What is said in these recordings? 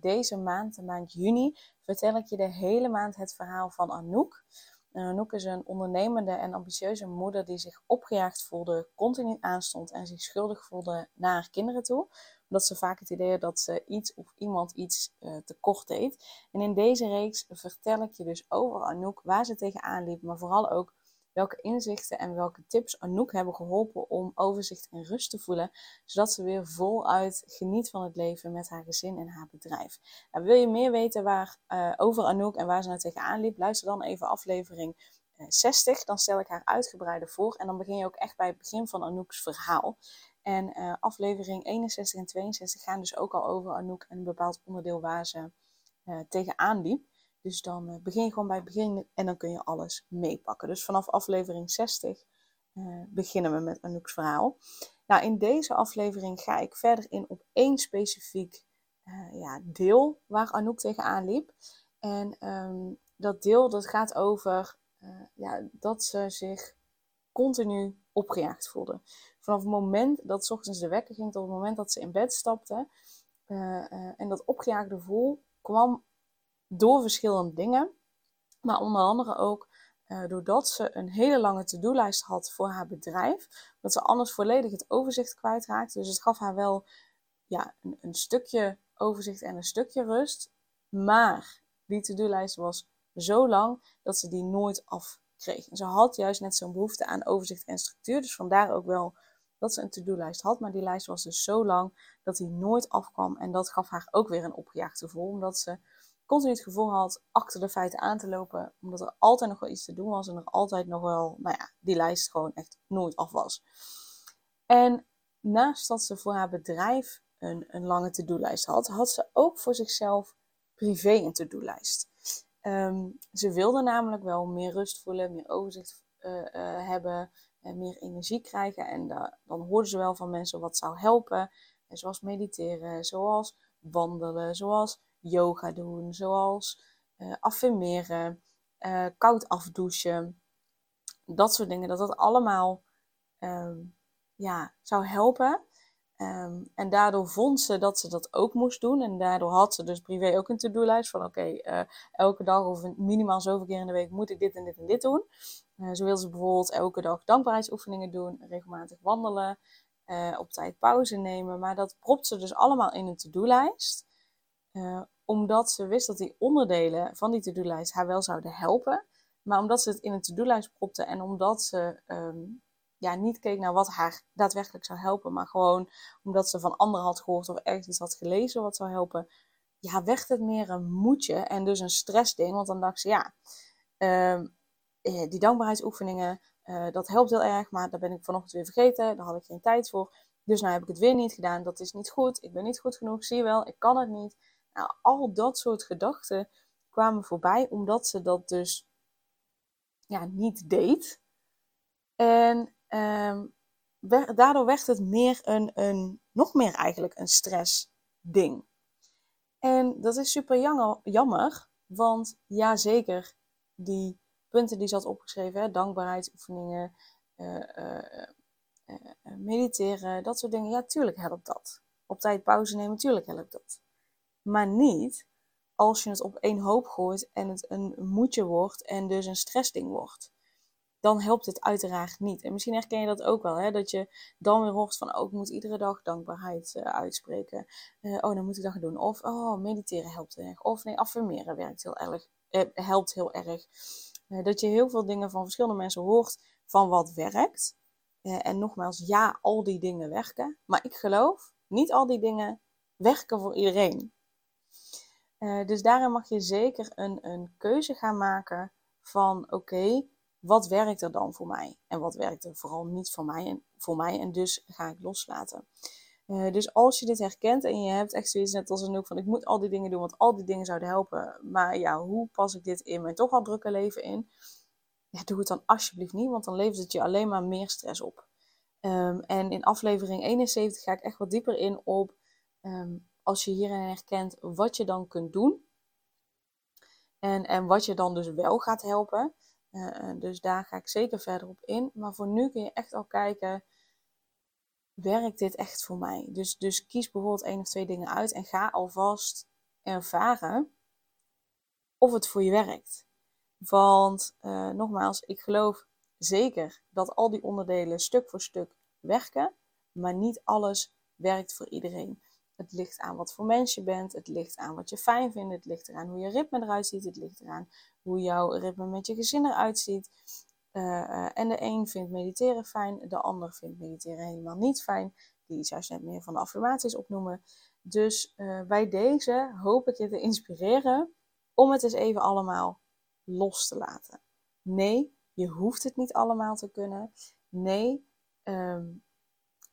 Deze maand, de maand juni, vertel ik je de hele maand het verhaal van Anouk. Anouk is een ondernemende en ambitieuze moeder die zich opgejaagd voelde, continu aanstond en zich schuldig voelde naar haar kinderen toe. Omdat ze vaak het idee had dat ze iets of iemand iets uh, tekort deed. En in deze reeks vertel ik je dus over Anouk, waar ze tegenaan liep, maar vooral ook welke inzichten en welke tips Anouk hebben geholpen om overzicht en rust te voelen, zodat ze weer voluit geniet van het leven met haar gezin en haar bedrijf. Wil je meer weten waar, uh, over Anouk en waar ze nou tegenaan liep, luister dan even aflevering 60. Eh, dan stel ik haar uitgebreider voor en dan begin je ook echt bij het begin van Anouk's verhaal. En uh, aflevering 61 en 62 gaan dus ook al over Anouk en een bepaald onderdeel waar ze uh, tegenaan liep. Dus dan uh, begin gewoon bij het begin en dan kun je alles meepakken. Dus vanaf aflevering 60 uh, eh, beginnen we met Anouk's verhaal. Nou, in deze aflevering ga ik verder in op één specifiek uh, ja, deel waar Anouk tegenaan liep. En um, dat deel dat gaat over ja, dat ze zich continu opgejaagd voelde. Vanaf het moment dat s ochtends de wekker ging tot het moment dat ze in bed stapte. en dat opgejaagde gevoel kwam door verschillende dingen. Maar onder andere ook uh, doordat ze een hele lange to-do-lijst had voor haar bedrijf. Dat ze anders volledig het overzicht kwijtraakte. Dus het gaf haar wel ja, een, een stukje overzicht en een stukje rust. Maar die to-do-lijst was zo lang dat ze die nooit afkreeg. En ze had juist net zo'n behoefte aan overzicht en structuur. Dus vandaar ook wel dat ze een to-do-lijst had. Maar die lijst was dus zo lang dat die nooit afkwam. En dat gaf haar ook weer een opgejaagd gevoel. Omdat ze continu het gevoel had achter de feiten aan te lopen, omdat er altijd nog wel iets te doen was en er altijd nog wel, nou ja, die lijst gewoon echt nooit af was. En naast dat ze voor haar bedrijf een, een lange to-do-lijst had, had ze ook voor zichzelf privé een to-do-lijst. Ehm, ze wilde namelijk wel meer rust voelen, meer overzicht uh, uh, hebben, en meer energie krijgen. En dan hoorde ze wel van mensen wat zou helpen, zoals mediteren, zoals wandelen, zoals yoga doen, zoals uh, affirmeren, uh, koud afdouchen. Dat soort dingen, dat dat allemaal um, ja, zou helpen. Um, en daardoor vond ze dat ze dat ook moest doen. En daardoor had ze dus privé ook een to-do-lijst van oké, uh, elke dag of minimaal zoveel keer in de week moet ik dit en dit en dit doen. zo wil ze bijvoorbeeld elke dag dankbaarheidsoefeningen doen, regelmatig wandelen, op tijd pauze nemen. Maar dat propt ze dus allemaal in een to-do-lijst. Uh, omdat ze wist dat die onderdelen van die to-do-lijst haar wel zouden helpen. Maar omdat ze het in een to-do-lijst propte en omdat ze um, ja, niet keek naar wat haar daadwerkelijk zou helpen, maar gewoon omdat ze van anderen had gehoord of ergens iets had gelezen wat zou helpen, ja, werd het meer een moedje en dus een stressding. Want dan dacht ze, ja, um, die dankbaarheidsoefeningen, uh, dat helpt heel erg, maar daar ben ik vanochtend weer vergeten, daar had ik geen tijd voor. Dus nou heb ik het weer niet gedaan, dat is niet goed, ik ben niet goed genoeg, zie je wel, ik kan het niet. Nou, al dat soort gedachten kwamen voorbij, omdat ze dat dus ja, niet deed. En um, daardoor werd het meer een, een, nog meer eigenlijk een stressding. En dat is super jammer, want ja, zeker, die punten die ze had opgeschreven, dankbaarheidsoefeningen, uh, uh, uh, mediteren, dat soort dingen, ja, tuurlijk helpt dat. Op tijd pauze nemen, tuurlijk helpt dat. Maar niet als je het op één hoop gooit en het een moedje wordt en dus een stressding wordt. Dan helpt het uiteraard niet. En misschien herken je dat ook wel, hè? dat je dan weer hoort van, oh, ik moet iedere dag dankbaarheid uh, uitspreken. Uh, oh, dan moet ik dat doen. Of, oh, mediteren helpt erg. Of nee, affirmeren werkt heel erg, eh, helpt heel erg. Dat je heel veel dingen van verschillende mensen hoort van wat werkt. en nogmaals, ja, al die dingen werken. Maar ik geloof, niet al die dingen werken voor iedereen. Uh, dus daarin mag je zeker een, een keuze gaan maken van oké, wat werkt er dan voor mij? En wat werkt er vooral niet voor mij en, voor mij en dus ga ik loslaten. Uh, dus als je dit herkent en je hebt echt zoiets net als een ook van ik moet al die dingen doen, want al die dingen zouden helpen. Maar ja, hoe pas ik dit in mijn toch al drukke leven in? Ja, doe het dan alsjeblieft niet, want dan levert het je alleen maar meer stress op. Um, en in aflevering 71 ga ik echt wat dieper in op um, als je hierin herkent wat je dan kunt doen. En, en wat je dan dus wel gaat helpen. Uh, dus daar ga ik zeker verder op in. Maar voor nu kun je echt al kijken, werkt dit echt voor mij? Dus, dus kies bijvoorbeeld één of twee dingen uit en ga alvast ervaren of het voor je werkt. Want uh, nogmaals, ik geloof zeker dat al die onderdelen stuk voor stuk werken, maar niet alles werkt voor iedereen. Het ligt aan wat voor mens je bent, het ligt aan wat je fijn vindt, het ligt eraan hoe je ritme eruit ziet, het ligt eraan hoe jouw ritme met je gezin eruit ziet. Uh, en de een vindt mediteren fijn, de ander vindt mediteren helemaal niet fijn. Die zou je net meer van de affirmaties opnoemen. Dus uh, bij deze hoop ik je te inspireren om het eens even allemaal los te laten. Nee, je hoeft het niet allemaal te kunnen. Nee, um,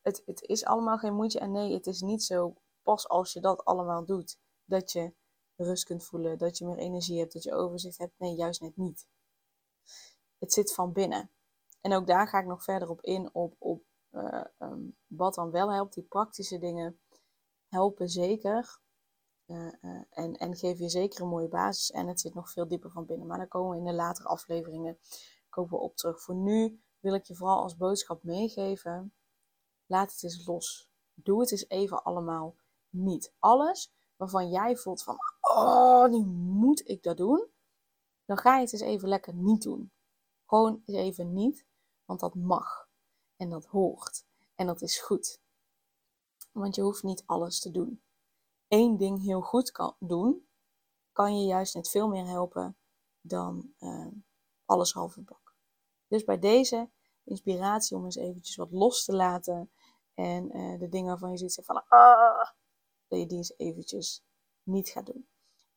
het, het is allemaal geen moeite. En nee, het is niet zo pas als je dat allemaal doet, dat je rust kunt voelen, dat je meer energie hebt, dat je overzicht hebt. Nee, juist net niet. Het zit van binnen. En ook daar ga ik nog verder op in, op, op uh, um, wat dan wel helpt. Die praktische dingen helpen zeker. Uh, uh, en, en geven je zeker een mooie basis. En het zit nog veel dieper van binnen. Maar daar komen we in de latere afleveringen komen we op terug. Voor nu wil ik je vooral als boodschap meegeven. Laat het eens los. Doe het eens even allemaal niet. Alles waarvan jij voelt van, oh, nu moet ik dat doen. Dan ga je het eens even lekker niet doen. Gewoon eens even niet, want dat mag. En dat hoort. En dat is goed. Want je hoeft niet alles te doen. Eén ding heel goed kan doen, kan je juist net veel meer helpen dan uh, alles halve bak. Dus bij deze inspiratie om eens eventjes wat los te laten. En uh, de dingen waarvan je ziet van, ah, dat je die eens eventjes niet gaat doen.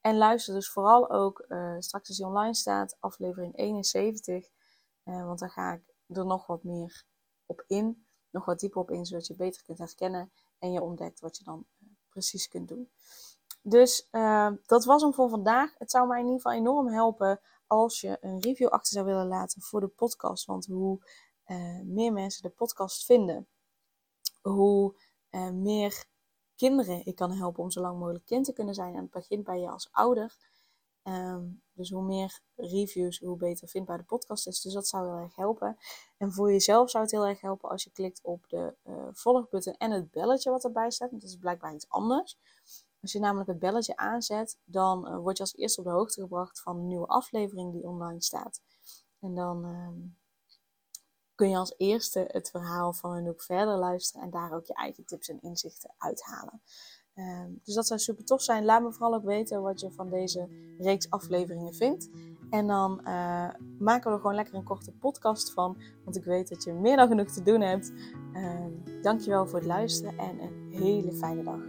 En luister dus vooral ook, uh, straks als die online staat, aflevering 71. Uh, want daar ga ik er nog wat meer op in. Nog wat dieper op in, zodat je beter kunt herkennen. En je ontdekt wat je dan uh, precies kunt doen. Dus dat was hem voor vandaag. Het zou mij in ieder geval enorm helpen als je een review achter zou willen laten voor de podcast. Want hoe meer mensen de podcast vinden, hoe meer kinderen ik kan helpen om zo lang mogelijk kind te kunnen zijn. En het begint bij je als ouder. Ehm, dus hoe meer reviews, hoe beter vindbaar de podcast is. Dus dat zou heel erg helpen. En voor jezelf zou het heel erg helpen als je klikt op de uh, volgbutton en het belletje wat erbij staat. Want dat is blijkbaar iets anders. Als je namelijk het belletje aanzet, dan uh, word je als eerste op de hoogte gebracht van de nieuwe aflevering die online staat. En dan ehm, kun je als eerste het verhaal van Anouk verder luisteren en daar ook je eigen tips en inzichten uithalen. Um, dus dat zou super tof zijn. Laat me vooral ook weten wat je van deze reeks afleveringen vindt. En dan uh, maken we er gewoon lekker een korte podcast van. Want ik weet dat je meer dan genoeg te doen hebt. Uh, dankjewel voor het luisteren en een hele fijne dag.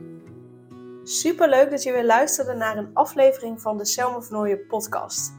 Super leuk dat je weer luisterde naar een aflevering van de Selma van podcast.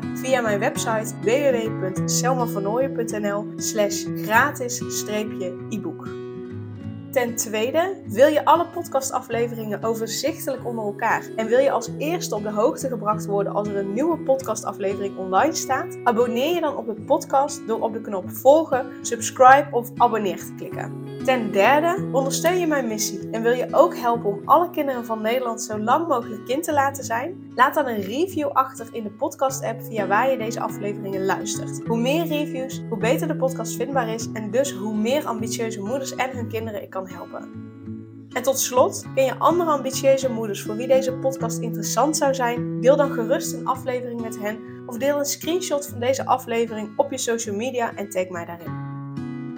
via mijn website www.selmavanooien.nl slash gratis-e-book. Ten tweede, wil je alle podcastafleveringen overzichtelijk onder elkaar en wil je als eerste op de hoogte gebracht worden als er een nieuwe podcastaflevering online staat? Abonneer je dan op de podcast door op de knop volgen, subscribe of abonneer te klikken. Ten derde, ondersteun je mijn missie en wil je ook helpen om alle kinderen van Nederland zo lang mogelijk kind te laten zijn? Laat dan een review achter in de podcast-app via waar je deze afleveringen luistert. Hoe meer reviews, hoe beter de podcast vindbaar is en dus hoe meer ambitieuze moeders en hun kinderen ik kan helpen. En tot slot, ken je andere ambitieuze moeders voor wie deze podcast interessant zou zijn? Deel dan gerust een aflevering met hen of deel een screenshot van deze aflevering op je social media en tag mij daarin.